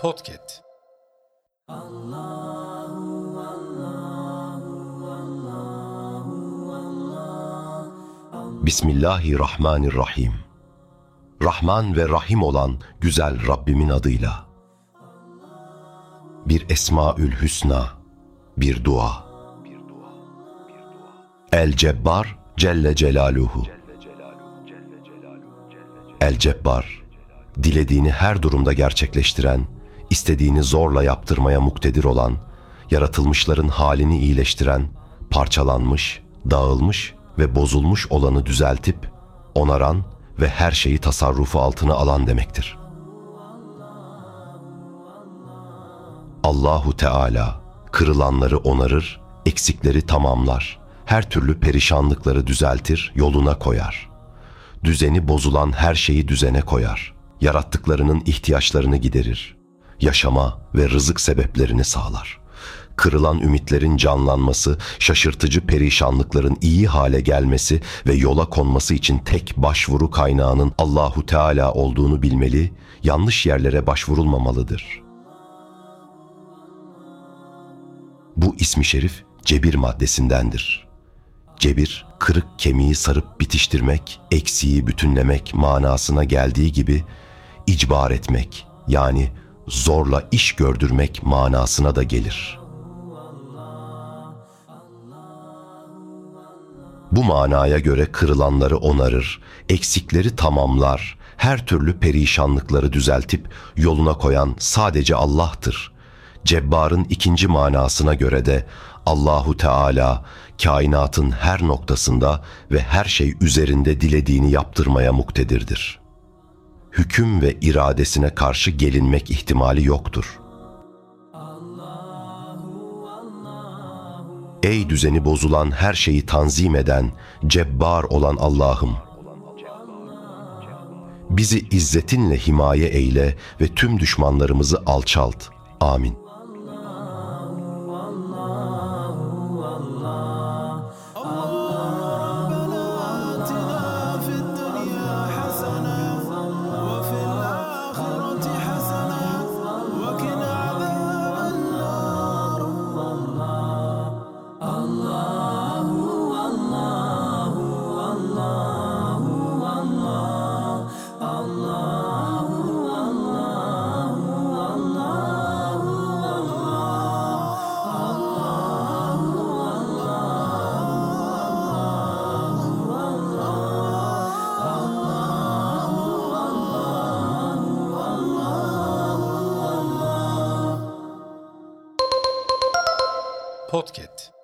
Podcast. Bismillahirrahmanirrahim. Rahman ve Rahim olan güzel Rabbimin adıyla. Bir Esmaül Hüsna, bir dua. El Cebbar Celle Celaluhu. El Cebbar, dilediğini her durumda gerçekleştiren, istediğini zorla yaptırmaya muktedir olan, yaratılmışların halini iyileştiren, parçalanmış, dağılmış ve bozulmuş olanı düzeltip, onaran ve her şeyi tasarrufu altına alan demektir. Allahu Teala kırılanları onarır, eksikleri tamamlar, her türlü perişanlıkları düzeltir, yoluna koyar. Düzeni bozulan her şeyi düzene koyar. Yarattıklarının ihtiyaçlarını giderir. Yaşama ve rızık sebeplerini sağlar. Kırılan ümitlerin canlanması, şaşırtıcı perişanlıkların iyi hale gelmesi ve yola konması için tek başvuru kaynağının Allahu Teala olduğunu bilmeli, yanlış yerlere başvurulmamalıdır. Bu ismi şerif cebir maddesindendir. Cebir, kırık kemiği sarıp bitiştirmek, eksiği bütünlemek manasına geldiği gibi icbar etmek yani zorla iş gördürmek manasına da gelir. Bu manaya göre kırılanları onarır, eksikleri tamamlar, her türlü perişanlıkları düzeltip yoluna koyan sadece Allah'tır. Cebbar'ın ikinci manasına göre de Allahu Teala kainatın her noktasında ve her şey üzerinde dilediğini yaptırmaya muktedirdir. Hüküm ve iradesine karşı gelinmek ihtimali yoktur. Ey düzeni bozulan her şeyi tanzim eden, cebbar olan Allah'ım! Bizi izzetinle himaye eyle ve tüm düşmanlarımızı alçalt. Amin. Podcast.